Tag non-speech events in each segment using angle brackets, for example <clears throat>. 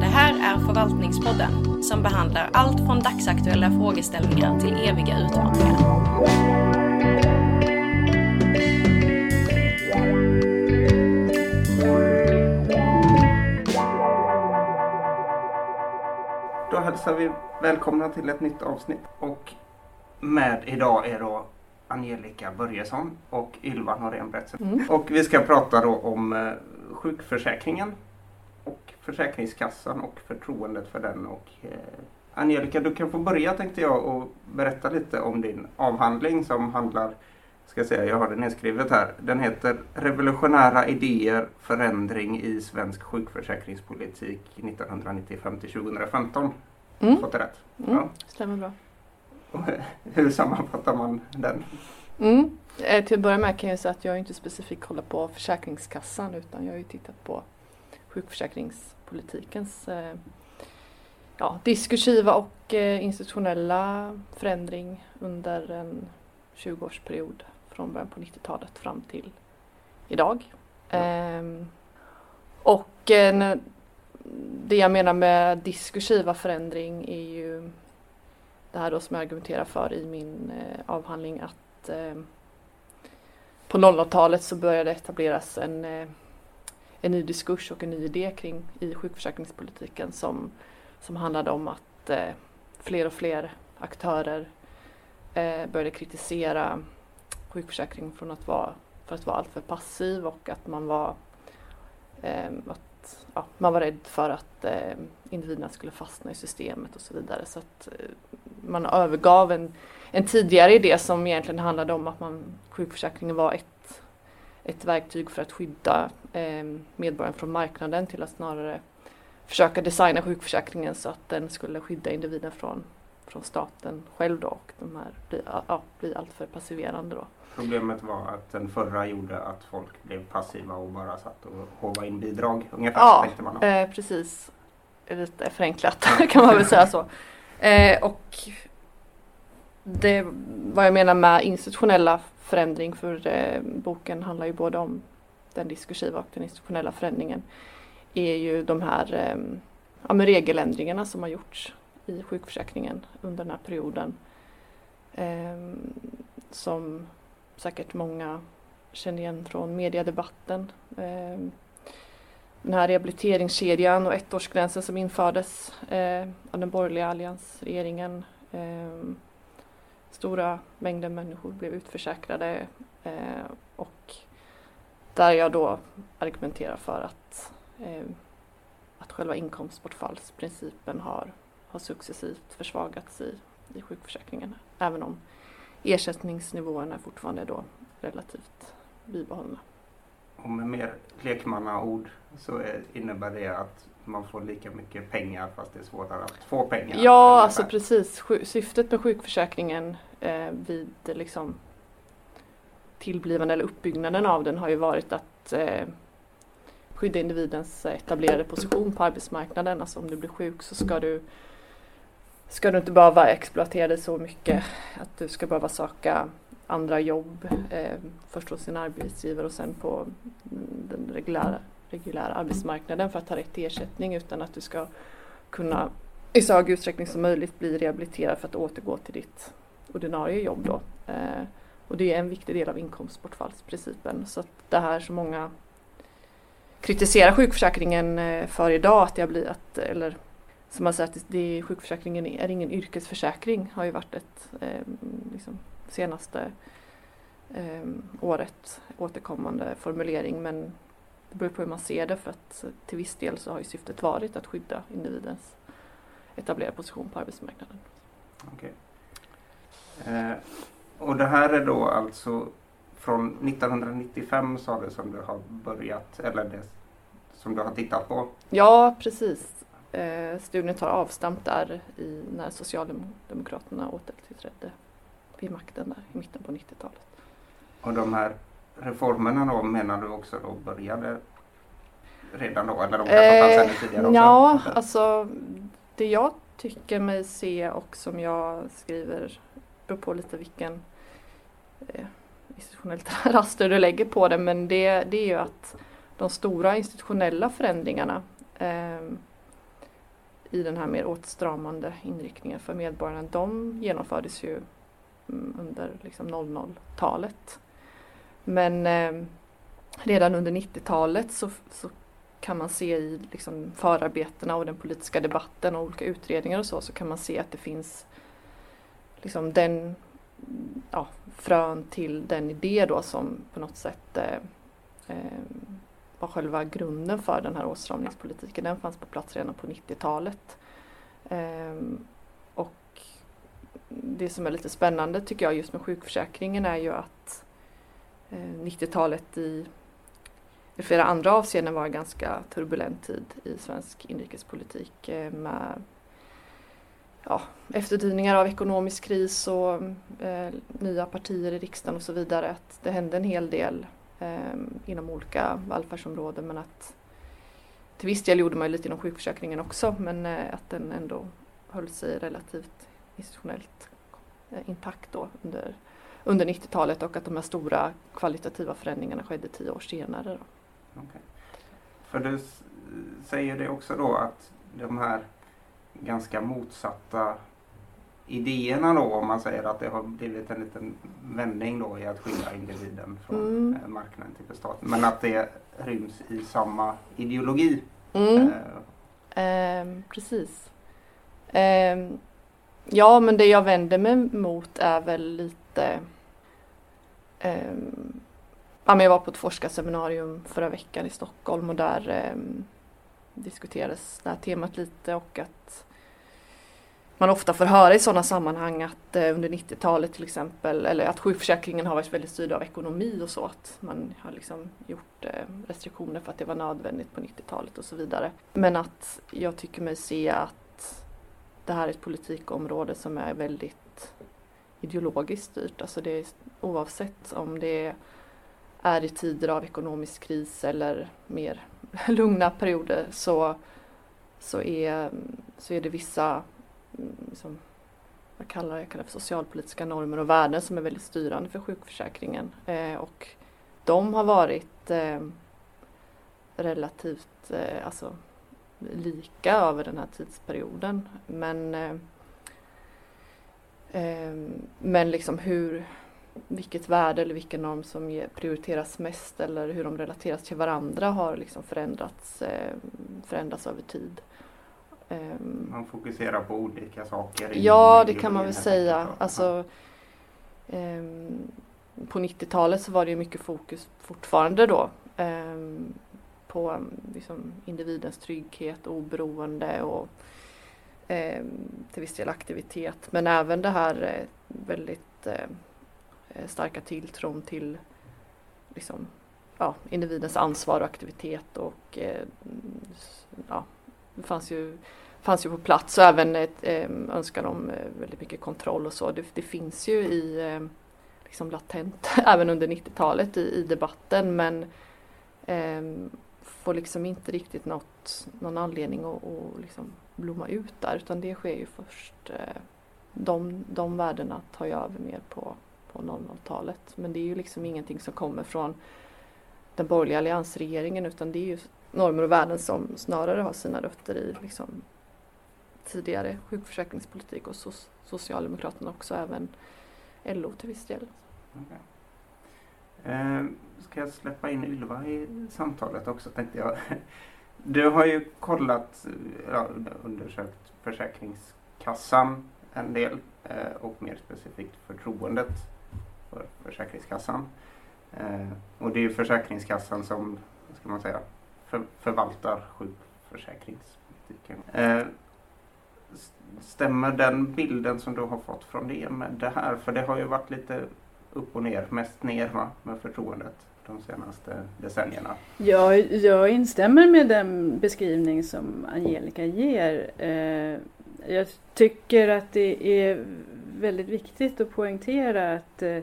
Det här är Förvaltningspodden som behandlar allt från dagsaktuella frågeställningar till eviga utmaningar. Då hälsar vi välkomna till ett nytt avsnitt. Och med idag är då Angelica Börjesson och Ylva Norén Bretsen. Mm. Och vi ska prata då om eh, sjukförsäkringen och Försäkringskassan och förtroendet för den. Och, eh, Angelica, du kan få börja tänkte jag och berätta lite om din avhandling som handlar, ska jag säga, jag har den nedskrivet här. Den heter Revolutionära idéer, förändring i svensk sjukförsäkringspolitik 1995 till 2015. Mm. Fått det rätt? Mm. Stämmer bra. <laughs> Hur sammanfattar man den? Mm. Eh, till att börja med kan jag säga att jag inte specifikt kollar på Försäkringskassan utan jag har ju tittat på sjukförsäkringspolitikens eh, ja, diskursiva och eh, institutionella förändring under en 20-årsperiod från början på 90-talet fram till idag. Ja. Ehm, och det jag menar med diskursiva förändring är ju det här då som jag argumenterar för i min eh, avhandling att eh, på 00-talet så började etableras en, eh, en ny diskurs och en ny idé kring i sjukförsäkringspolitiken som, som handlade om att eh, fler och fler aktörer eh, började kritisera sjukförsäkringen från att vara, för att vara alltför passiv och att man var att, ja, man var rädd för att individerna skulle fastna i systemet och så vidare. Så att man övergav en, en tidigare idé som egentligen handlade om att man, sjukförsäkringen var ett, ett verktyg för att skydda eh, medborgaren från marknaden till att snarare försöka designa sjukförsäkringen så att den skulle skydda individen från, från staten själv då och de här blir, ja, blir alltför passiverande då. Problemet var att den förra gjorde att folk blev passiva och bara satt och håvade in bidrag ungefär. Ja, man. Eh, precis. Lite förenklat <laughs> kan man väl säga så. Eh, och det vad jag menar med institutionella förändring för eh, boken handlar ju både om den diskursiva och den institutionella förändringen är ju de här eh, ja, med regeländringarna som har gjorts i sjukförsäkringen under den här perioden. Eh, som säkert många känner igen från mediedebatten. Eh, den här rehabiliteringskedjan och ettårsgränsen som infördes eh, av den borgerliga alliansregeringen. Ehm, Stora mängder människor blev utförsäkrade eh, och där jag då argumenterar för att, eh, att själva inkomstbortfallsprincipen har, har successivt försvagats i, i sjukförsäkringen. Även om ersättningsnivåerna fortfarande är då relativt bibehållna. Och med mer lekmannaord så innebär det att man får lika mycket pengar fast det är svårare att få pengar. Ja, ungefär. alltså precis. Syftet med sjukförsäkringen eh, vid liksom tillblivande eller uppbyggnaden av den har ju varit att eh, skydda individens etablerade position på arbetsmarknaden. Alltså om du blir sjuk så ska du ska du inte behöva exploatera dig så mycket att du ska behöva söka andra jobb. Eh, först hos sin arbetsgivare och sen på den reguljära, reguljära arbetsmarknaden för att ta rätt till ersättning utan att du ska kunna i så hög utsträckning som möjligt bli rehabiliterad för att återgå till ditt ordinarie jobb då. Eh, och det är en viktig del av inkomstbortfallsprincipen. Så att det här som många kritiserar sjukförsäkringen eh, för idag, att det har blivit att, eller som man säger att det, sjukförsäkringen är ingen yrkesförsäkring, har ju varit ett eh, liksom, senaste eh, året återkommande formulering. Men det beror på hur man ser det för att till viss del så har ju syftet varit att skydda individens etablerade position på arbetsmarknaden. Okej. Eh, och det här är då alltså från 1995 sa du som du har börjat, eller det som du har tittat på. Ja, precis. Eh, studien tar avstamp där i när Socialdemokraterna återträdde vid makten där i mitten på 90-talet. Och de här reformerna då menar du också då började redan då? Eller de kanske fanns ännu tidigare också? ja, alltså det jag tycker mig se och som jag skriver beror på lite vilken eh, institutionellt <laughs> raster du lägger på det men det, det är ju att de stora institutionella förändringarna eh, i den här mer åtstramande inriktningen för medborgarna, de genomfördes ju mm, under liksom 00-talet. Men eh, redan under 90-talet så, så, kan man se i liksom förarbetena och den politiska debatten och olika utredningar och så, så kan man se att det finns liksom den ja, frön till den idé då som på något sätt eh, eh, var själva grunden för den här åtstramningspolitiken. Den fanns på plats redan på 90-talet. Eh, och det som är lite spännande tycker jag just med sjukförsäkringen är ju att Eh, 90-talet i, i flera andra avseenden var en ganska turbulent tid i svensk inrikespolitik eh, med ja, efterdyningar av ekonomisk kris och eh, nya partier i riksdagen och så vidare. Att det hände en hel del eh, inom olika välfärdsområden men att till viss del gjorde man ju lite inom sjukförsäkringen också men eh, att den ändå höll sig relativt institutionellt eh, intakt då under, under 90-talet och att de här stora kvalitativa förändringarna skedde tio år senare. Okay. För du säger det också då att de här ganska motsatta idéerna då om man säger att det har blivit en liten vändning då i att skilja individen från mm. Eh, marknaden till staten. Men att det ryms i samma ideologi. Mm. Eh. Eh, precis. Eh, ja men det jag vänder mig mot är väl lite Eh, ehm, ja, jag var på ett forskarseminarium förra veckan i Stockholm och där eh, diskuterades det här temat lite och att man ofta får höra i sådana sammanhang att eh, under 90-talet till exempel, eller att sjukförsäkringen har varit väldigt styrd av ekonomi och så, att man har liksom gjort eh, restriktioner för att det var nödvändigt på 90-talet och så vidare. Men att jag tycker mig se att det här är ett politikområde som är väldigt ideologiskt styrt, alltså det är oavsett om det är i tider av ekonomisk kris eller mer <laughs> lugna perioder så, så, är, så är det vissa mm, liksom, vad kallar jag kallar för socialpolitiska normer och värden som är väldigt styrande för sjukförsäkringen. Eh, och de har varit eh, relativt eh, alltså, lika över den här tidsperioden. Men, eh, men liksom hur, vilket värde eller vilken norm som prioriteras mest eller hur de relateras till varandra har liksom förändrats, eh, förändrats över tid. Ehm, man fokuserar på olika saker? Ja, det kan man väl säga. Alltså, på 90-talet så var det mycket fokus fortfarande då på liksom, individens trygghet, oberoende och Ehm, till viss del aktivitet. Men även det här eh, väldigt eh, eh, starka tilltron till liksom, ja, individens ansvar och aktivitet och eh, ja, det fanns ju, fanns ju på plats och även ett eh, önskan om eh, väldigt mycket kontroll och så. Det, det finns ju i eh, liksom latent <laughs> även under 90-talet i, i, debatten men eh, får liksom inte riktigt något, någon anledning att, att liksom blomma ut där utan det sker ju först eh, de, de värdena tar ju över mer på, på 00-talet. Men det är ju liksom ingenting som kommer från den borgerliga alliansregeringen utan det är ju normer och värden som snarare har sina rötter i liksom, tidigare sjukförsäkringspolitik och so Socialdemokraterna också, även LO till viss del. Okay. Eh, ska jag släppa in Ylva i samtalet också tänkte jag. <laughs> Du har ju kollat, eh, ja, undersökt Försäkringskassan en del eh, och mer specifikt förtroendet för Försäkringskassan. Eh, och det är ju Försäkringskassan som, vad ska man säga, för, förvaltar sjukförsäkringspolitiken. Stämmer den bilden som du har fått från det med det här? För det har ju varit lite upp och ner, mest ner va, med förtroendet de senaste decennierna. Ja, jag instämmer med den beskrivning som Angelica ger. Eh, jag tycker att det är väldigt viktigt att poängtera att eh,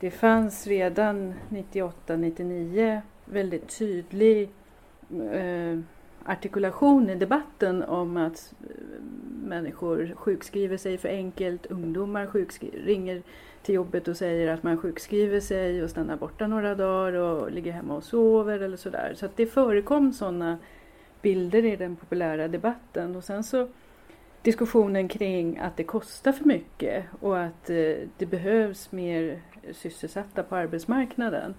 det fanns redan 98-99 väldigt tydlig eh, artikulation i debatten om att Människor sjukskriver sig för enkelt, ungdomar ringer till jobbet och säger att man sjukskriver sig och stannar borta några dagar och ligger hemma och sover eller sådär. Så att det förekom sådana bilder i den populära debatten. Och sen så diskussionen kring att det kostar för mycket och att eh, det behövs mer sysselsatta på arbetsmarknaden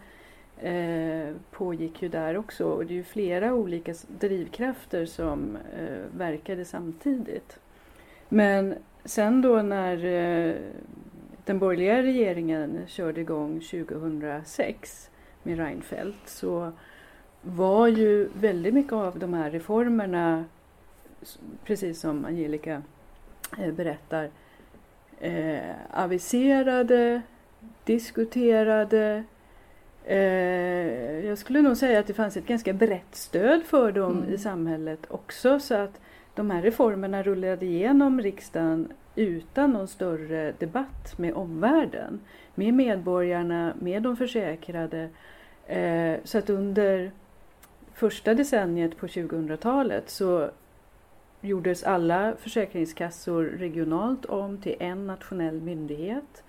eh, pågick ju där också. Och det är ju flera olika drivkrafter som eh, verkade samtidigt. Men sen då när eh, den borgerliga regeringen körde igång 2006 med Reinfeldt så var ju väldigt mycket av de här reformerna, precis som Angelica eh, berättar, eh, aviserade, diskuterade. Eh, jag skulle nog säga att det fanns ett ganska brett stöd för dem mm. i samhället också så att de här reformerna rullade igenom riksdagen utan någon större debatt med omvärlden, med medborgarna, med de försäkrade. Eh, så att under första decenniet på 2000-talet så gjordes alla försäkringskassor regionalt om till en nationell myndighet.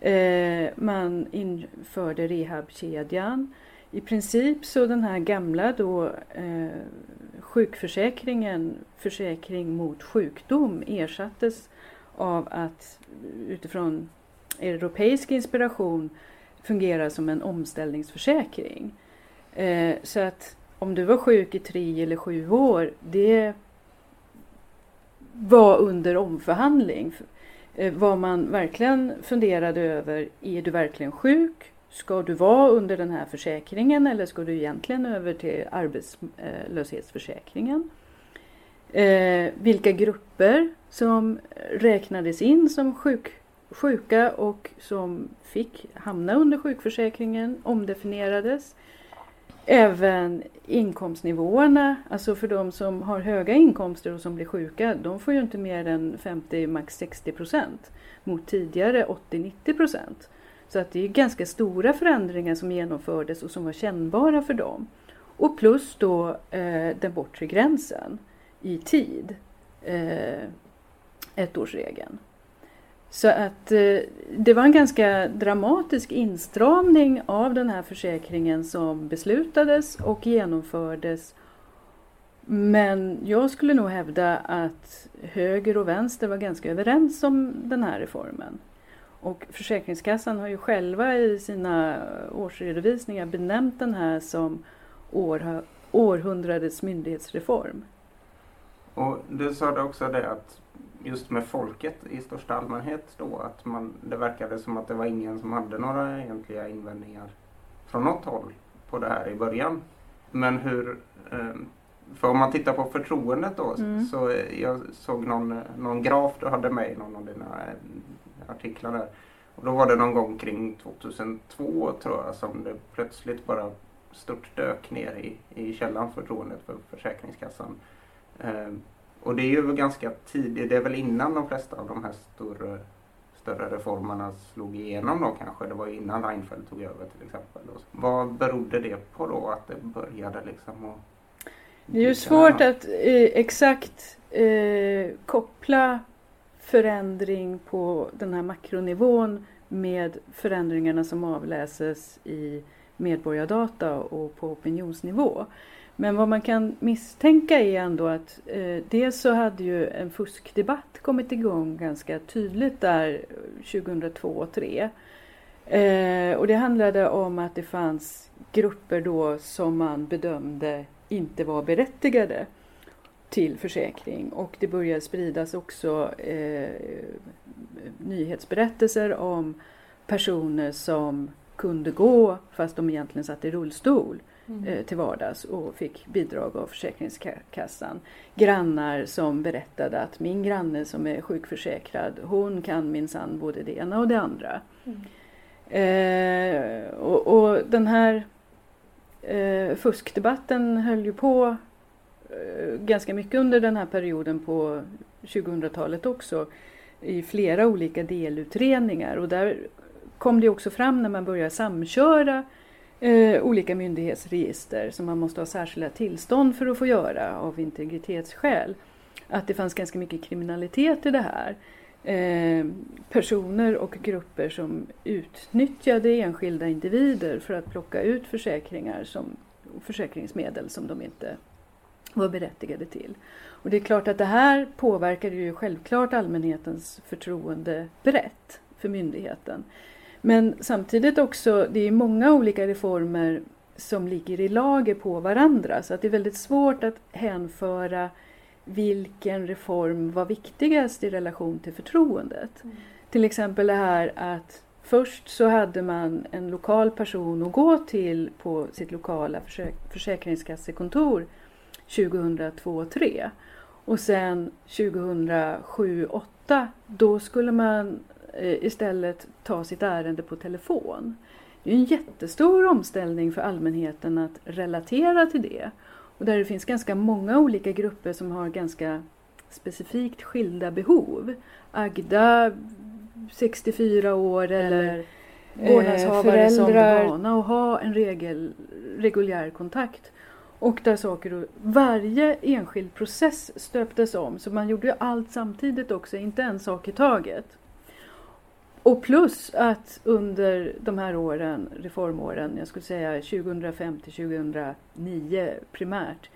Eh, man införde rehabkedjan. I princip så den här gamla då eh, sjukförsäkringen, försäkring mot sjukdom, ersattes av att utifrån europeisk inspiration fungera som en omställningsförsäkring. Eh, så att om du var sjuk i tre eller sju år, det var under omförhandling. Eh, vad man verkligen funderade över, är du verkligen sjuk? Ska du vara under den här försäkringen eller ska du egentligen över till arbetslöshetsförsäkringen? Eh, vilka grupper som räknades in som sjuk, sjuka och som fick hamna under sjukförsäkringen omdefinierades. Även inkomstnivåerna, alltså för de som har höga inkomster och som blir sjuka, de får ju inte mer än 50, max 60 procent mot tidigare 80-90 procent. Så att det är ganska stora förändringar som genomfördes och som var kännbara för dem. Och plus då eh, den bortre gränsen i tid, eh, ettårsregeln. Så att eh, det var en ganska dramatisk instramning av den här försäkringen som beslutades och genomfördes. Men jag skulle nog hävda att höger och vänster var ganska överens om den här reformen. Och Försäkringskassan har ju själva i sina årsredovisningar benämnt den här som år, århundradets myndighetsreform. Och du sa det också det att just med folket i största allmänhet då att man, det verkade som att det var ingen som hade några egentliga invändningar från något håll på det här i början. Men hur, ehm, för om man tittar på förtroendet då mm. så jag såg någon, någon graf du hade med i någon av dina eh, artiklar där. Och då var det någon gång kring 2002 tror jag som det plötsligt bara stort dök ner i, i källan förtroendet för Försäkringskassan. Ehm, och det är ju ganska tidigt, det är väl innan de flesta av de här större, större reformerna slog igenom då kanske. Det var ju innan Reinfeldt tog över till exempel. Vad berodde det på då att det började liksom att Det är ju svårt att eh, exakt eh, koppla förändring på den här makronivån med förändringarna som avläses i medborgardata och på opinionsnivå. Men vad man kan misstänka är ändå att eh, dels så hade ju en fuskdebatt kommit igång ganska tydligt där 2002 och 2003. Eh, och det handlade om att det fanns grupper då som man bedömde inte var berättigade till försäkring och det började spridas också eh, nyhetsberättelser om personer som kunde gå fast de egentligen satt i rullstol mm. eh, till vardags och fick bidrag av Försäkringskassan. Grannar som berättade att min granne som är sjukförsäkrad hon kan minsann både det ena och det andra. Mm. Eh, och, och, den här eh, fuskdebatten höll ju på ganska mycket under den här perioden på 2000-talet också i flera olika delutredningar och där kom det också fram när man började samköra eh, olika myndighetsregister som man måste ha särskilda tillstånd för att få göra av integritetsskäl. att det fanns ganska mycket kriminalitet i det här. Eh, personer och grupper som utnyttjade enskilda individer för att plocka ut försäkringar som, försäkringsmedel som de inte var berättigade till. Och det är klart att det här påverkade ju självklart allmänhetens förtroende brett för myndigheten. Men samtidigt också, det är många olika reformer som ligger i lager på varandra så att det är väldigt svårt att hänföra vilken reform var viktigast i relation till förtroendet. Mm. Till exempel det här att först så hade man en lokal person att gå till på sitt lokala försäk försäkringskassekontor 2002-2003 och sen 2007-2008 då skulle man eh, istället ta sitt ärende på telefon. Det är en jättestor omställning för allmänheten att relatera till det. Och där det finns ganska många olika grupper som har ganska specifikt skilda behov. Agda, 64 år eller vårdnadshavare eh, som är vana att ha en regel, reguljär kontakt. Och där saker och, varje enskild process stöptes om så man gjorde allt samtidigt också, inte en sak i taget. Och plus att under de här åren, reformåren, jag skulle säga 2005 till 2009 primärt,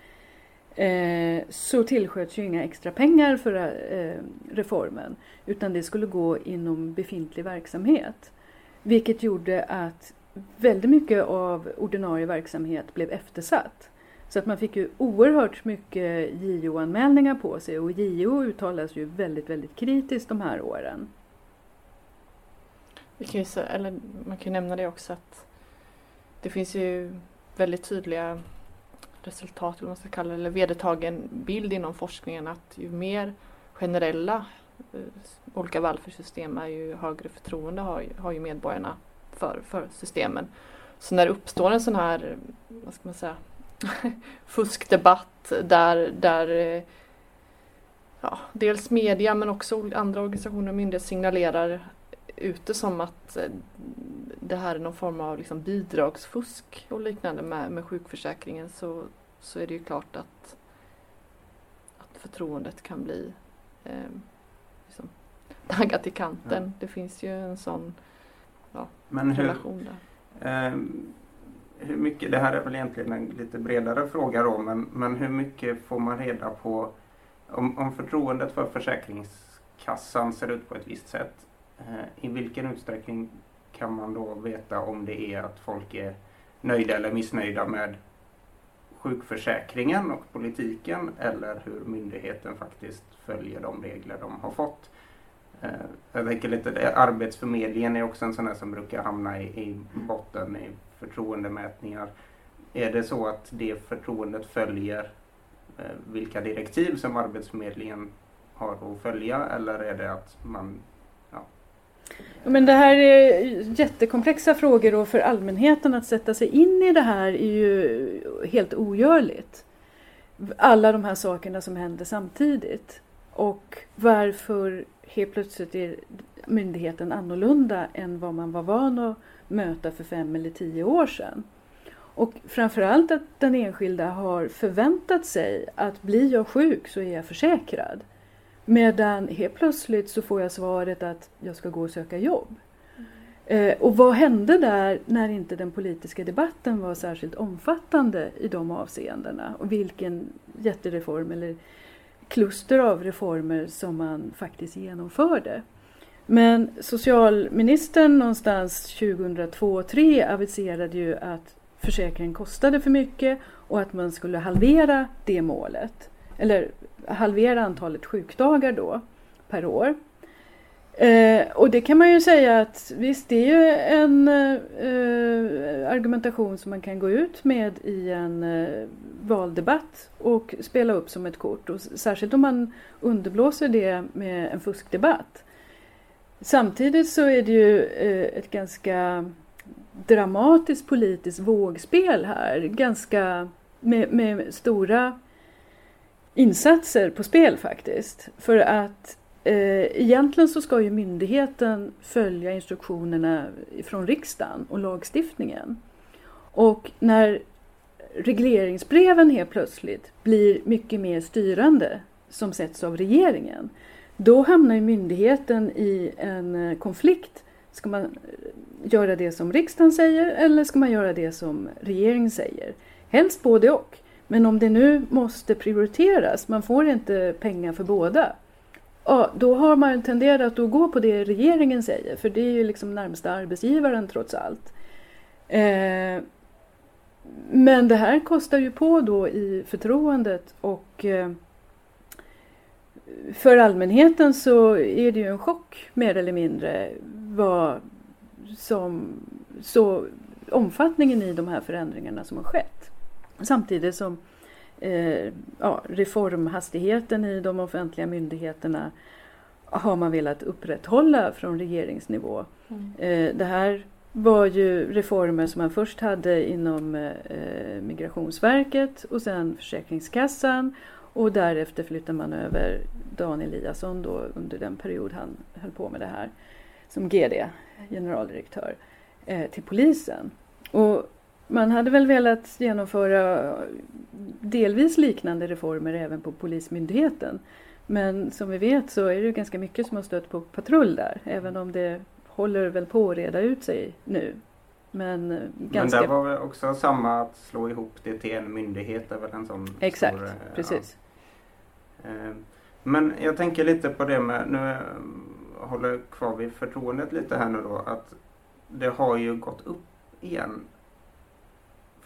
eh, så tillsköts ju inga extra pengar för eh, reformen utan det skulle gå inom befintlig verksamhet. Vilket gjorde att väldigt mycket av ordinarie verksamhet blev eftersatt. Så att man fick ju oerhört mycket JO-anmälningar på sig och JO uttalas ju väldigt, väldigt kritiskt de här åren. Vi kan ju, eller man kan nämna det också att det finns ju väldigt tydliga resultat, eller man ska kalla det, eller vedertagen bild inom forskningen att ju mer generella eh, olika välfärdssystem är ju högre förtroende har, har ju medborgarna för, för systemen. Så när det uppstår en sån här, vad ska man säga, <laughs> fuskdebatt där, där eh, ja, dels media men också andra organisationer och myndigheter signalerar ute som att eh, det här är någon form av liksom bidragsfusk och liknande med, med sjukförsäkringen så, så är det ju klart att, att förtroendet kan bli eh, liksom, naggat i kanten. Ja. Det finns ju en sån ja, Men hur, relation där. Eh, hur mycket, det här är väl egentligen en lite bredare fråga då, men, men hur mycket får man reda på om, om förtroendet för Försäkringskassan ser ut på ett visst sätt Eh, I vilken utsträckning kan man då veta om det är att folk är nöjda eller missnöjda med sjukförsäkringen och politiken eller hur myndigheten faktiskt följer de regler de har fått. Eh, jag tänker lite, Arbetsförmedlingen är också en sån här som brukar hamna i, i botten i förtroendemätningar. Är det så att det förtroendet följer eh, vilka direktiv som Arbetsförmedlingen har att följa eller är det att man men det här är jättekomplexa frågor och för allmänheten att sätta sig in i det här är ju helt ogörligt. Alla de här sakerna som händer samtidigt. Och varför helt plötsligt är myndigheten annorlunda än vad man var van att möta för fem eller tio år sedan. Och framförallt att den enskilda har förväntat sig att blir jag sjuk så är jag försäkrad. Medan helt plötsligt så får jag svaret att jag ska gå och söka jobb. Eh, och vad hände där när inte den politiska debatten var särskilt omfattande i de avseendena? Och vilken jättereform eller kluster av reformer som man faktiskt genomförde. Men socialministern någonstans 2002-2003 aviserade ju att försäkringen kostade för mycket och att man skulle halvera det målet. Eller halvera antalet sjukdagar då per år. Eh, och det kan man ju säga att visst det är ju en eh, argumentation som man kan gå ut med i en eh, valdebatt och spela upp som ett kort. Och särskilt om man underblåser det med en fuskdebatt. Samtidigt så är det ju eh, ett ganska dramatiskt politiskt vågspel här. Ganska med, med stora insatser på spel faktiskt. För att eh, egentligen så ska ju myndigheten följa instruktionerna från riksdagen och lagstiftningen. Och när regleringsbreven helt plötsligt blir mycket mer styrande som sätts av regeringen. Då hamnar ju myndigheten i en eh, konflikt. Ska man eh, göra det som riksdagen säger eller ska man göra det som regeringen säger? Helst både och. Men om det nu måste prioriteras, man får inte pengar för båda. Ja, då har man tenderat att gå på det regeringen säger, för det är ju liksom närmsta arbetsgivaren trots allt. Eh, men det här kostar ju på då i förtroendet och eh, för allmänheten så är det ju en chock mer eller mindre vad som så omfattningen i de här förändringarna som har skett. Samtidigt som eh, ja, reformhastigheten i de offentliga myndigheterna har man velat upprätthålla från regeringsnivå. Mm. Eh, det här var ju reformer som man först hade inom eh, Migrationsverket och sen Försäkringskassan och därefter flyttar man över Dan Eliasson då under den period han höll på med det här som GD, generaldirektör, eh, till polisen. Och man hade väl velat genomföra delvis liknande reformer även på Polismyndigheten. Men som vi vet så är det ganska mycket som har stött på patrull där, även om det håller väl på att reda ut sig nu. Men, ganska... Men där var väl också samma att slå ihop det till en myndighet, det är väl en sån Exakt, stor, precis. Ja. Eh, men jag tänker lite på det med, nu eh, håller kvar vid förtroendet lite här nu då, att det har ju gått upp igen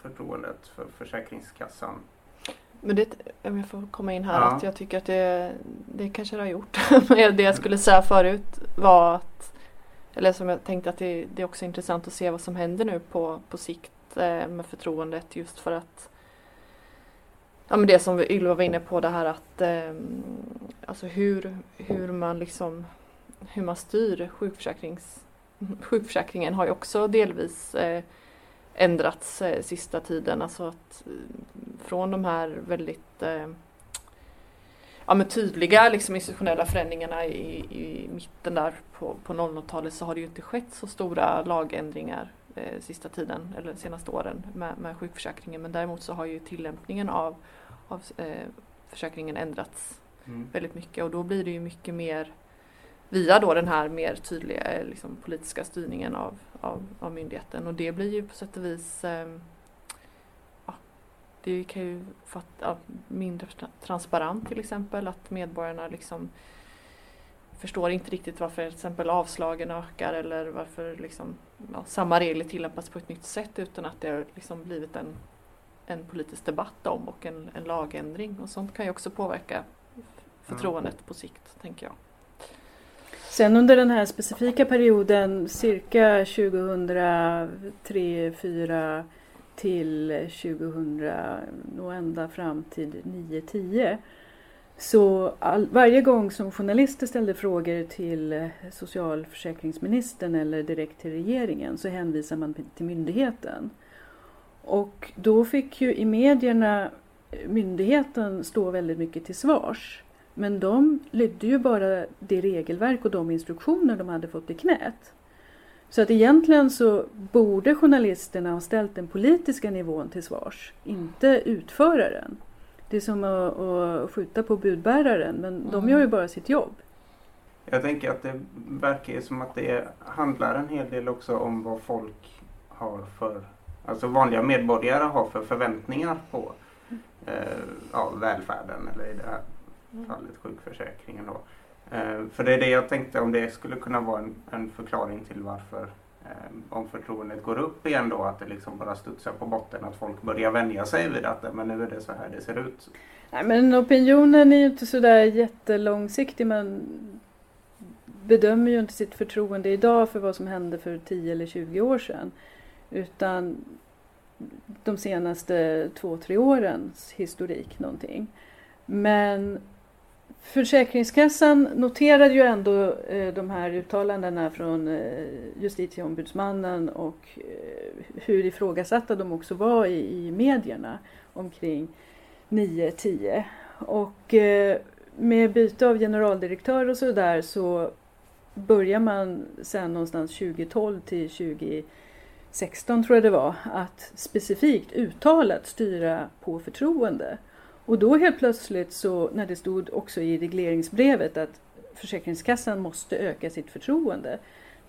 förtroendet för Försäkringskassan. Men det, om jag får komma in här, ja. att jag tycker att det, det kanske det har gjort. <laughs> det jag skulle säga förut var att, eller som jag tänkte att det, det är också intressant att se vad som händer nu på, på sikt eh, med förtroendet just för att Ja men det som Ylva var inne på det här att eh, alltså hur, hur man liksom hur man styr sjukförsäkrings, sjukförsäkringen har ju också delvis eh, ändrats eh, sista tiden. Alltså att eh, från de här väldigt eh, ja, men tydliga liksom, institutionella förändringarna i, i mitten där på, på 00-talet så har det ju inte skett så stora lagändringar eh, sista tiden eller senaste åren med, med sjukförsäkringen. Men däremot så har ju tillämpningen av, av eh, försäkringen ändrats mm. väldigt mycket och då blir det ju mycket mer via då den här mer tydliga eh, liksom, politiska styrningen av, av, av, myndigheten och det blir ju på sätt och vis eh, det kan ju fatta, mindre transparent till exempel att medborgarna liksom förstår inte riktigt varför till exempel avslagen ökar eller varför liksom, ja, samma regler tillämpas på ett nytt sätt utan att det har liksom blivit en, en politisk debatt om och en, en lagändring och sånt kan ju också påverka förtroendet på sikt tänker jag. Sen under den här specifika perioden cirka 2003, 2004 till 2000 och ända fram till 9, 10 så all, varje gång som journalister ställde frågor till socialförsäkringsministern eller direkt till regeringen så hänvisade man till myndigheten. Och då fick ju i medierna myndigheten stå väldigt mycket till svars. Men de lydde ju bara det regelverk och de instruktioner de hade fått i knät. Så att egentligen så borde journalisterna ha ställt den politiska nivån till svars, inte utföraren. Det är som att, att skjuta på budbäraren, men mm. de gör ju bara sitt jobb. Jag tänker att det verkar som att det handlar en hel del också om vad folk har för, alltså vanliga medborgare har för förväntningar på eh, ja, välfärden eller i det här fallet sjukförsäkringen. Då. Eh, för det är det jag tänkte om det skulle kunna vara en, en förklaring till varför eh, om förtroendet går upp igen då att det liksom bara studsar på botten att folk börjar vänja sig vid att men nu är det så här det ser ut. Nej men opinionen är ju inte sådär jättelångsiktig. Man bedömer ju inte sitt förtroende idag för vad som hände för 10 eller 20 år sedan. Utan de senaste två, tre årens historik någonting. Men Försäkringskassan noterade ju ändå eh, de här uttalandena från eh, justitieombudsmannen och eh, hur ifrågasatta de också var i, i medierna omkring 9-10. Och med byte av generaldirektör och sådär så börjar man sen någonstans 2012 till 2016 tror jag det var att specifikt uttalat styra på förtroende. Och då helt plötsligt så när det stod också i regleringsbrevet att Försäkringskassan måste öka sitt förtroende.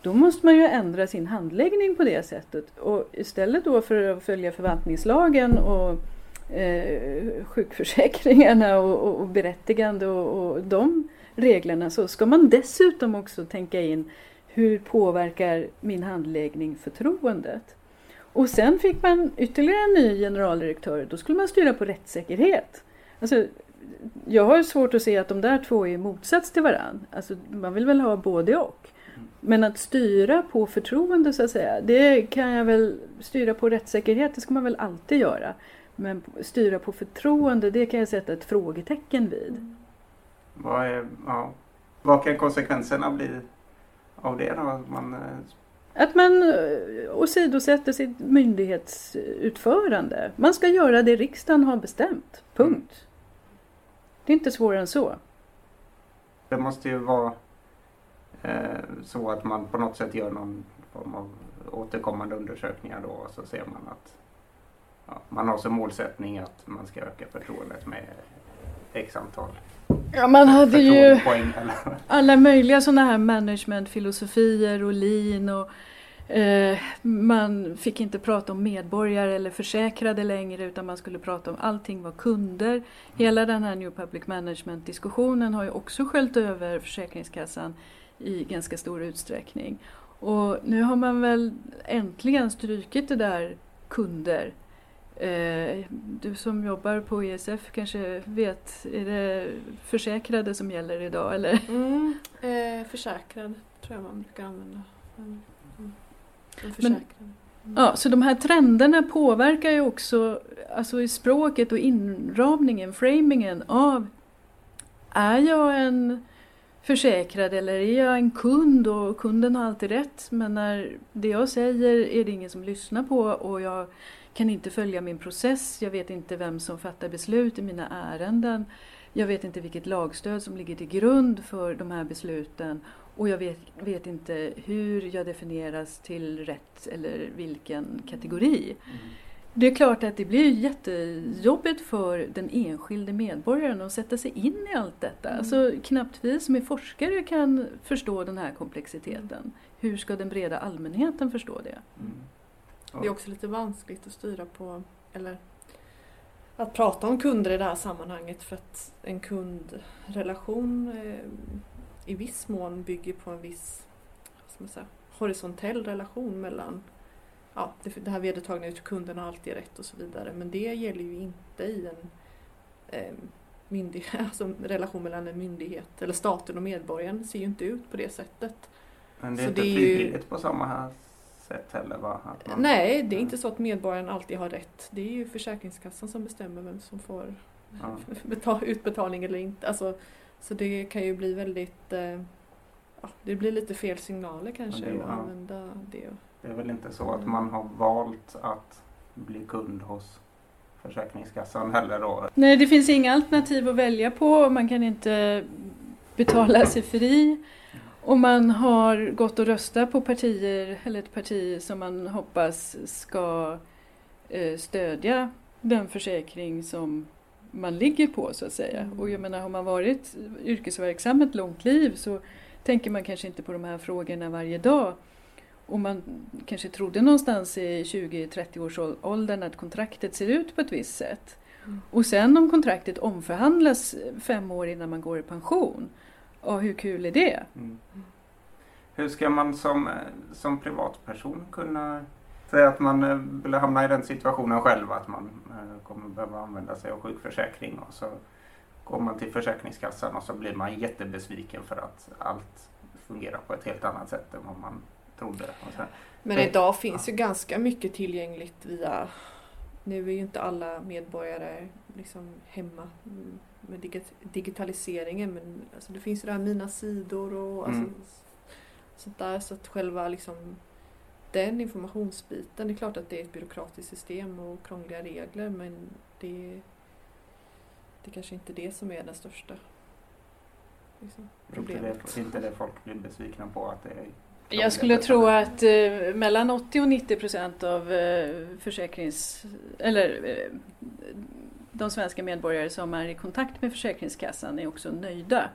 Då måste man ju ändra sin handläggning på det sättet. Och istället då för att följa förvaltningslagen och eh, sjukförsäkringarna och, och, och berättigande och, och de reglerna så ska man dessutom också tänka in hur påverkar min handläggning förtroendet? Och sen fick man ytterligare en ny generaldirektör. Då skulle man styra på rättssäkerhet. Alltså, jag har svårt att se att de där två är motsats till varandra. Alltså, man vill väl ha både och. Men att styra på förtroende så att säga, det kan jag väl styra på rättssäkerhet, det ska man väl alltid göra. Men styra på förtroende, det kan jag sätta ett frågetecken vid. Vad, är, ja, vad kan konsekvenserna bli av det då? Man, eh, att man eh, åsidosätter sitt myndighetsutförande. Man ska göra det riksdagen har bestämt. Punkt. Det är inte svårare än så. Det måste ju vara eh, så att man på något sätt gör någon form av återkommande undersökningar då och så ser man att ja, man har som målsättning att man ska öka förtroendet med x antal Ja, man hade ju alla möjliga sådana här managementfilosofier och lean och Eh, man fick inte prata om medborgare eller försäkrade längre utan man skulle prata om allting var kunder. Hela den här New Public Management diskussionen har ju också sköljt över Försäkringskassan i ganska stor utsträckning. Och nu har man väl äntligen strykit det där kunder eh, du som jobbar på ESF kanske vet, är det försäkrade som gäller idag eller? Mm, eh, försäkrad tror jag man brukar använda. Mm. Men, mm. Ja, så de här trenderna påverkar ju också alltså i språket och inramningen, framingen av är jag en försäkrad eller är jag en kund och kunden har alltid rätt men när det jag säger är det ingen som lyssnar på och jag kan inte följa min process, jag vet inte vem som fattar beslut i mina ärenden. Jag vet inte vilket lagstöd som ligger till grund för de här besluten och jag vet, vet inte hur jag definieras till rätt eller vilken kategori. Mm. Det är klart att det blir jättejobbigt för den enskilde medborgaren att sätta sig in i allt detta. Mm. Alltså, knappt vi som är forskare kan förstå den här komplexiteten. Hur ska den breda allmänheten förstå det? Mm. Det är också lite vanskligt att styra på, eller att prata om kunder i det här sammanhanget för att en kundrelation eh, i viss mån bygger på en viss säga, horisontell relation mellan ja, det, det här vedertagna ut kunden har alltid rätt och så vidare men det gäller ju inte i en eh, myndighet, <laughs> alltså relation mellan en myndighet eller staten och medborgaren ser ju inte ut på det sättet. Men det är så inte frivilligt ju... på samma här sätt heller va? Man... Nej, det är inte så att medborgaren alltid har rätt. Det är ju Försäkringskassan som bestämmer vem som får ja. <laughs> utbetalning eller inte. Alltså, så det kan ju bli väldigt eh, ja, det blir lite fel signaler kanske det, att använda det. Det är väl inte så att man har valt att bli kund hos Försäkringskassan heller då? Nej, det finns inga alternativ att välja på. Man kan inte betala sig fri. Och man har gått och röstat på partier, eller ett parti som man hoppas ska eh, stödja den försäkring som man ligger på så att säga. Mm. Och jag menar har man varit yrkesverksam ett långt liv så tänker man kanske inte på de här frågorna varje dag. Och man kanske trodde någonstans i 20-30 års åldern att kontraktet ser ut på ett visst sätt. Mm. Och sen om kontraktet omförhandlas fem år innan man går i pension och hur kul är det? Mm. Hur ska man som, som privatperson kunna säga att man eh, vill hamna i den situationen själv att man eh, kommer behöva använda sig av sjukförsäkring och så går man till Försäkringskassan och så blir man jättebesviken för att allt fungerar på ett helt annat sätt än vad man trodde. Men idag finns ju ganska mycket tillgängligt via nu är ju inte alla medborgare liksom hemma med digitaliseringen men alltså det finns ju det här Mina sidor och alltså, mm. sånt där så att själva liksom den informationsbiten, det är klart att det är ett byråkratiskt system och krångliga regler men det, det är kanske inte det som är den största liksom, problemet. Inte det, inte det folk blir besvikna på att det är jag skulle tro att eh, mellan 80 och 90 procent av eh, försäkrings... eller eh, de svenska medborgare som är i kontakt med Försäkringskassan är också nöjda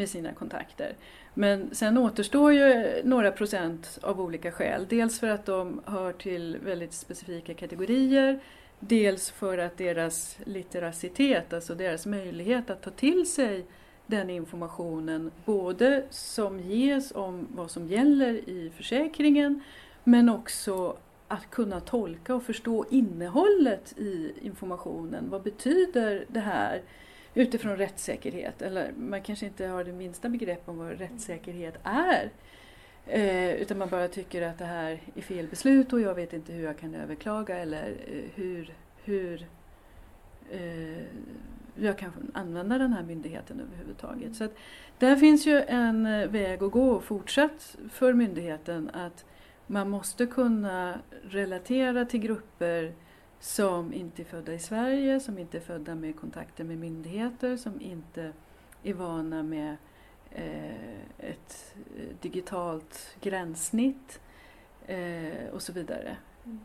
med sina kontakter. Men sen återstår ju några procent av olika skäl. Dels för att de hör till väldigt specifika kategorier. Dels för att deras litteracitet, alltså deras möjlighet att ta till sig den informationen både som ges om vad som gäller i försäkringen men också att kunna tolka och förstå innehållet i informationen. Vad betyder det här utifrån rättssäkerhet? Eller man kanske inte har det minsta begrepp om vad rättssäkerhet är. Eh, utan man bara tycker att det här är fel beslut och jag vet inte hur jag kan överklaga eller eh, hur, hur eh, jag kan använda den här myndigheten överhuvudtaget. Så att där finns ju en eh, väg att gå fortsatt för myndigheten att man måste kunna relatera till grupper som inte är födda i Sverige, som inte är födda med kontakter med myndigheter, som inte är vana med eh, ett eh, digitalt gränssnitt eh, och så vidare. Mm.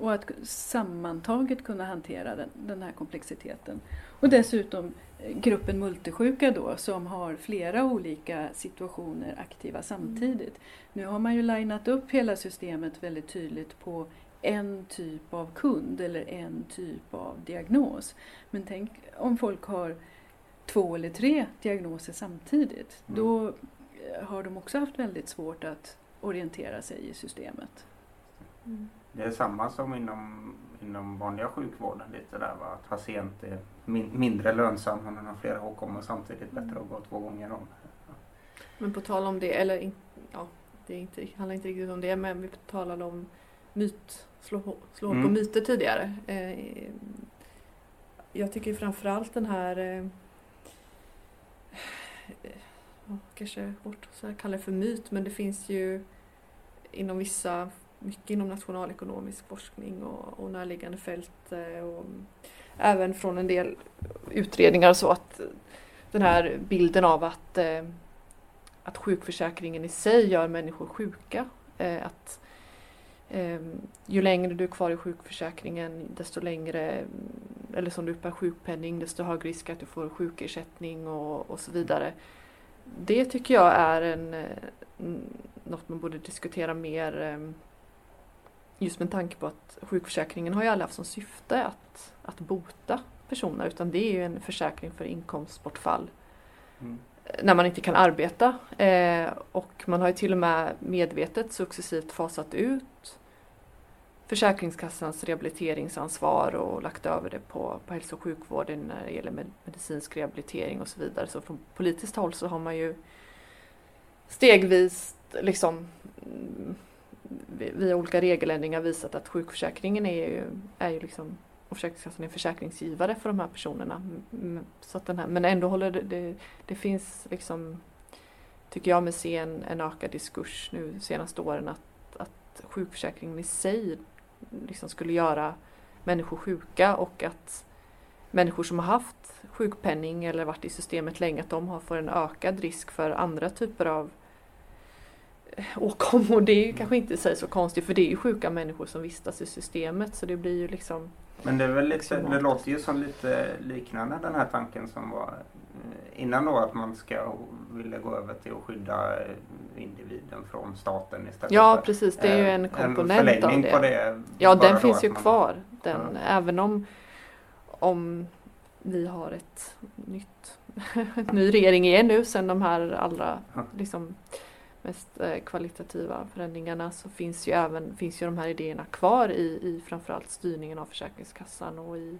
Och att sammantaget kunna hantera den, den här komplexiteten. Och dessutom gruppen multisjuka då som har flera olika situationer aktiva samtidigt. Nu har man ju linat upp hela systemet väldigt tydligt på en typ av kund eller en typ av diagnos. Men tänk om folk har två eller tre diagnoser samtidigt. Mm. Då eh, har de också haft väldigt svårt att orientera sig i systemet. Mm. Det är samma som inom, inom vanliga sjukvården lite där va? Att patient är min, mindre lönsam om man har flera åkommor samtidigt. Bättre att gå två gånger om. Men på tal om det, eller ja, det är inte, handlar inte riktigt om det, men vi talade om myt, slå, slå mm. på myter tidigare. Eh, jag tycker framförallt den här eh, kanske hårt att kalla det för myt, men det finns ju inom vissa mycket inom nationalekonomisk forskning och, och närliggande fält eh, och även från en del utredningar så att den här bilden av att, att sjukförsäkringen i sig gör människor sjuka. Att ju längre du är kvar i sjukförsäkringen desto längre, eller som du uppbär sjukpenning, desto högre risk att du får sjukersättning och, och så vidare. Det tycker jag är en, något man borde diskutera mer Just med tanke på att sjukförsäkringen har ju aldrig haft som syfte att, att bota personer utan det är ju en försäkring för inkomstbortfall. Mm. När man inte kan arbeta. Eh, och man har ju till och med medvetet successivt fasat ut Försäkringskassans rehabiliteringsansvar och lagt över det på, på hälso och sjukvården när det gäller med, medicinsk rehabilitering och så vidare. Så från politiskt håll så har man ju stegvis liksom mm, via olika regeländringar visat att sjukförsäkringen är ju, är ju liksom och Försäkringskassan är försäkringsgivare för de här personerna. Så att den här, men ändå håller det, det, det finns liksom, tycker jag mig se en, en ökad diskurs nu de senaste åren att, att sjukförsäkringen i sig liksom skulle göra människor sjuka och att människor som har haft sjukpenning eller varit i systemet länge, att de har får en ökad risk för andra typer av åkommor. Det är ju kanske inte så, så konstigt för det är ju sjuka människor som vistas i systemet så det blir ju liksom Men det är väl lite, det låter ju som lite liknande den här tanken som var eh, innan då att man ska vilja gå över till att skydda eh, individen från staten istället Ja precis, det är ju en eh, komponent en av det. På det ja den finns ju man, kvar. Den, ja. Även om, om vi har ett nytt <laughs> ny regering igen nu sen de här allra liksom, mest eh, kvalitativa förändringarna så finns ju även finns ju de här idéerna kvar i, i framförallt styrningen av Försäkringskassan och i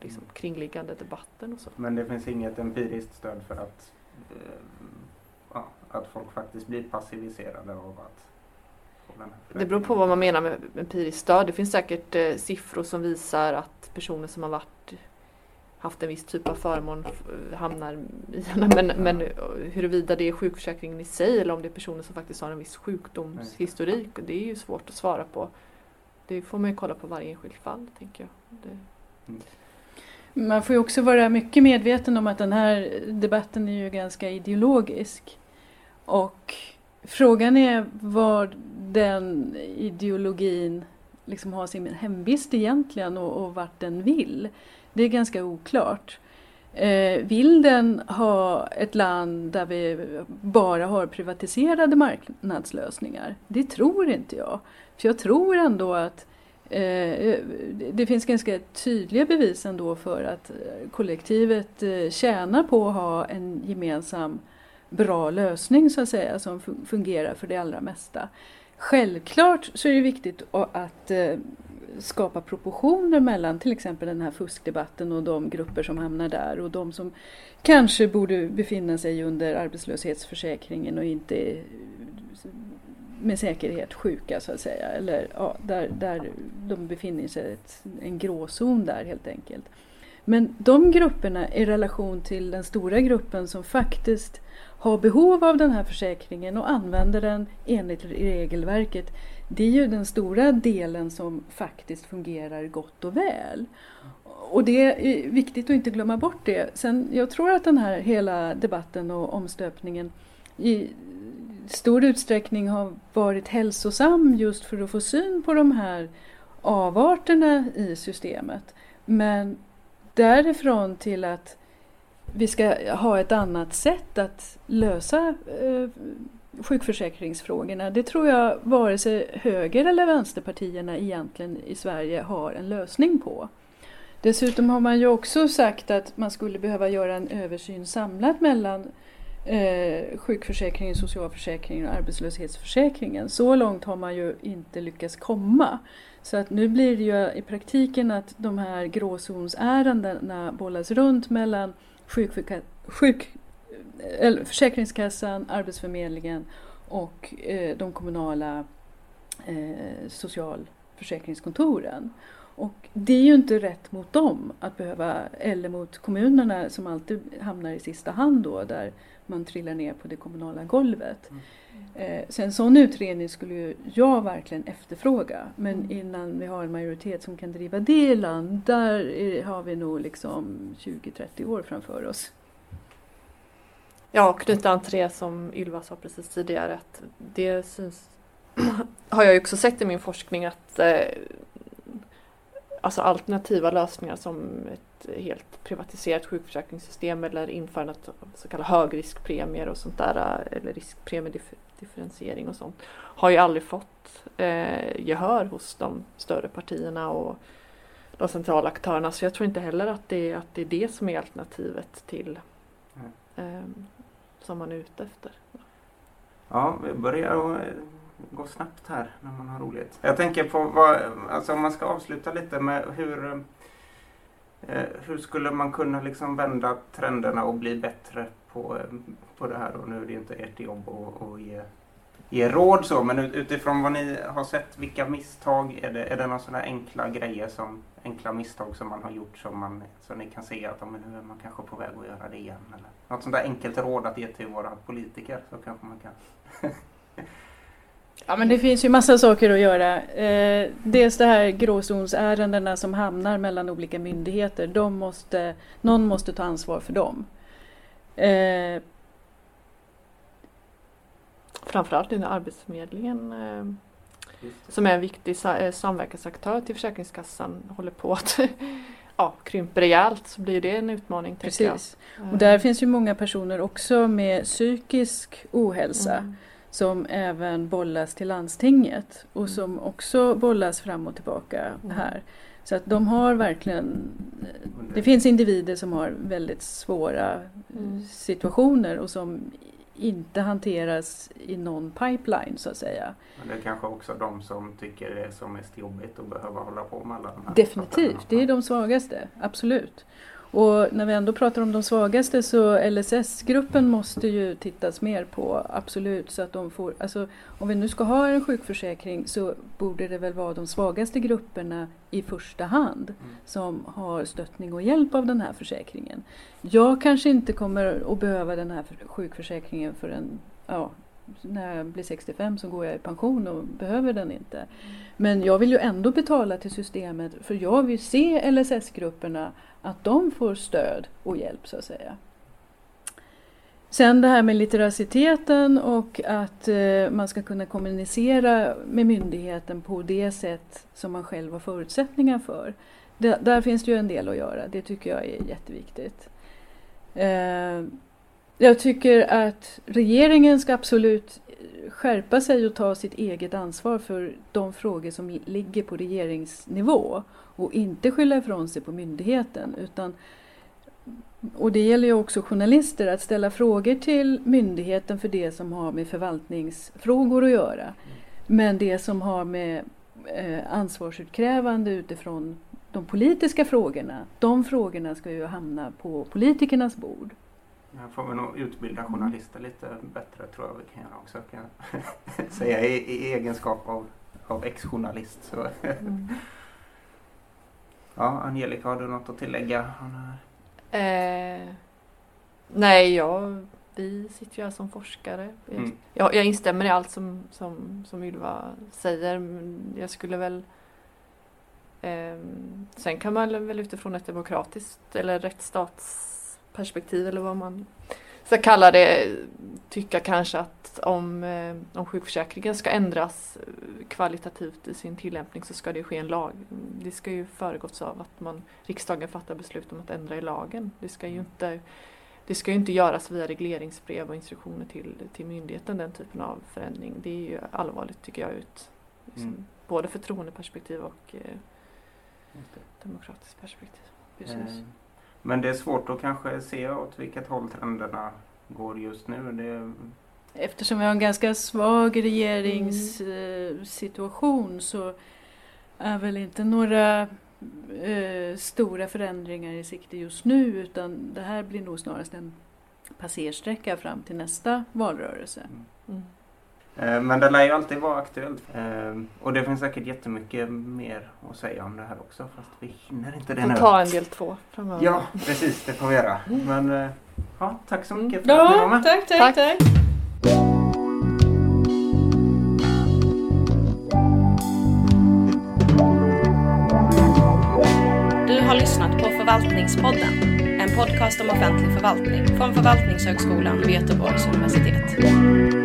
liksom, mm. kringliggande debatten och så. Men det finns inget empiriskt stöd för att, eh, ja, att folk faktiskt blir passiviserade av att det beror på vad man menar med empiriskt stöd. Det finns säkert eh, siffror som visar att personer som har varit haft en viss typ av förmån hamnar i. <laughs> Men, men huruvida det är sjukförsäkringen i sig eller om det är personer som faktiskt har en viss sjukdomshistorik, det är ju svårt att svara på. Det får man ju kolla på varje enskilt fall, tänker jag. Det. Man får ju också vara mycket medveten om att den här debatten är ju ganska ideologisk. Och frågan är var den ideologin liksom har sin hemvist egentligen och, och vart den vill. Det är ganska oklart. Eh, vill den ha ett land där vi bara har privatiserade marknadslösningar? Det tror inte jag. För jag tror ändå att eh, Eh, det finns ganska tydliga bevis ändå för att eh, kollektivet eh, tjänar på att ha en gemensam bra lösning så att säga som fungerar för det allra mesta. Självklart så är det viktigt att skapa proportioner mellan till exempel den här fuskdebatten och de grupper som hamnar där och de som kanske borde befinna sig under arbetslöshetsförsäkringen och inte med säkerhet sjuka så att säga. Eller ja, där, där de befinner sig i en gråzon där helt enkelt. Men de grupperna i relation till den stora gruppen som faktiskt har behov av den här försäkringen och använder den enligt regelverket. Det är ju den stora delen som faktiskt fungerar gott och väl. Och det är viktigt att inte glömma bort det. Sen, jag tror att den här hela debatten och omstöpningen i stor utsträckning har varit hälsosam just för att få syn på de här avarterna i systemet. Men därifrån till att vi ska ha ett annat sätt att lösa eh, sjukförsäkringsfrågorna. Det tror jag vare sig höger eller vänsterpartierna egentligen i Sverige har en lösning på. Dessutom har man ju också sagt att man skulle behöva göra en översyn samlat mellan eh, sjukförsäkringen, socialförsäkringen och arbetslöshetsförsäkringen. Så långt har man ju inte lyckats komma. Så att nu blir det ju i praktiken att de här gråzonsärendena bollas runt mellan sjuk, eh, eller Försäkringskassan, Arbetsförmedlingen och eh, de kommunala eh, socialförsäkringskontoren. Och det är ju inte rätt mot dem att behöva, eller mot kommunerna som alltid hamnar i sista hand då där man trillar ner på det kommunala golvet. Mm. Eh, så en sån utredning skulle ju jag verkligen efterfråga. Men mm. innan vi har en majoritet som kan driva det i land, där är, har vi nog liksom 20-30 år framför oss. Ja, och knyta an till det som Ylva sa precis tidigare att det syns <clears throat> har jag också sett i min forskning att eh, alltså alternativa lösningar som ett helt privatiserat sjukförsäkringssystem eller införandet av så kallade högriskpremier och sånt där eller riskpremiedifferentiering och sånt har ju aldrig fått eh, gehör hos de större partierna och de centrala aktörerna så jag tror inte heller att det, att det är det som är alternativet till eh, som man är ute efter. Ja, vi börjar gå snabbt här när man har roligt. Jag tänker på vad, alltså om man ska avsluta lite med hur eh, hur skulle man kunna liksom vända trenderna och bli bättre på, eh, på det här? Och nu är det inte ert jobb att, ge, ge råd så, men utifrån vad ni har sett, vilka misstag är det? Är det några sådana enkla grejer som enkla misstag som man har gjort som man, som ni kan se att men nu är man kanske på väg att göra det igen? Eller något sånt där enkelt råd att ge till våra politiker så kanske man kan <laughs> Ja men det finns ju massa saker att göra. Eh, dels det här gråzonsärendena som hamnar mellan olika myndigheter. De måste, någon måste ta ansvar för dem. Eh, Framförallt inom Arbetsförmedlingen eh, som är en viktig samverkansaktör till Försäkringskassan håller på att <laughs> ja, krymper rejält så blir det en utmaning. Precis. Och där finns ju många personer också med psykisk ohälsa. Mm som även bollas till landstinget och mm. som också bollas fram och tillbaka mm. här. Så att de har verkligen, det finns individer som har väldigt svåra mm. situationer och som inte hanteras i någon pipeline så att säga. Men det är kanske också de som tycker det är som mest jobbigt att behöva hålla på med alla de här Definitivt, det är de svagaste, absolut. Och när vi ändå pratar om de svagaste så LSS-gruppen måste ju tittas mer på, absolut. Så att de får, alltså, om vi nu ska ha en sjukförsäkring så borde det väl vara de svagaste grupperna i första hand mm. som har stöttning och hjälp av den här försäkringen. Jag kanske inte kommer att behöva den här sjukförsäkringen förrän ja, när jag blir 65 så går jag i pension och behöver den inte. Men jag vill ju ändå betala till systemet för jag vill se LSS-grupperna att de får stöd och hjälp så att säga. Sen det här med litteraciteten och att eh, man ska kunna kommunicera med myndigheten på det sätt som man själv har förutsättningar för. Där finns det ju en del att göra, det tycker jag är jätteviktigt. Eh, jag tycker att regeringen ska absolut skärpa sig och ta sitt eget ansvar för de frågor som ligger på regeringsnivå och inte skylla ifrån sig på myndigheten. Utan, och det gäller ju också journalister att ställa frågor till myndigheten för det som har med förvaltningsfrågor att göra. Men det som har med eh, ansvarsutkrävande utifrån de politiska frågorna, de frågorna ska ju hamna på politikernas bord. Här får vi nog utbilda journalister lite bättre tror jag vi kan göra också. Kan jag <laughs> säga i, i, egenskap av, av ex-journalist. Mm. <laughs> ja, Angelica, har du något att tillägga? Eh, nej, jag, vi sitter ju här som forskare. Mm. Jag, jag instämmer i allt som, som, som Ylva säger. Men jag skulle väl eh, Sen kan man väl utifrån ett demokratiskt eller rättsstats perspektiv eller vad man ska kalla det tycka kanske att om, eh, om sjukförsäkringen ska ändras eh, kvalitativt i sin tillämpning så ska det ske en lag. Det ska ju föregås av att man, riksdagen fattar beslut om att ändra i lagen. Det ska ju inte, det ska ju inte göras via regleringsbrev och instruktioner till, till myndigheten den typen av förändring. Det är ju allvarligt tycker jag ut liksom, mm. både förtroendeperspektiv och eh, demokratiskt perspektiv. Precis. Mm. Men det är svårt att kanske se åt vilket håll trenderna går just nu. Det... Eftersom vi har en ganska svag regeringssituation mm. så är väl inte några eh, stora förändringar i sikte just nu utan det här blir nog snarast en passersträcka fram till nästa valrörelse. Mm. Mm. Eh, men det lär ju alltid vara aktuellt. Eh, och det finns säkert jättemycket mer att säga om det här också fast vi hinner inte det nu. ta en del två framöver. Ja, precis det får vi göra. Men eh, ja, tack så mycket för ja, att ni var med. Tack, tack, tack. tack. Du har lyssnat på Förvaltningspodden, en podcast om offentlig förvaltning från Förvaltningshögskolan vid Göteborgs universitet.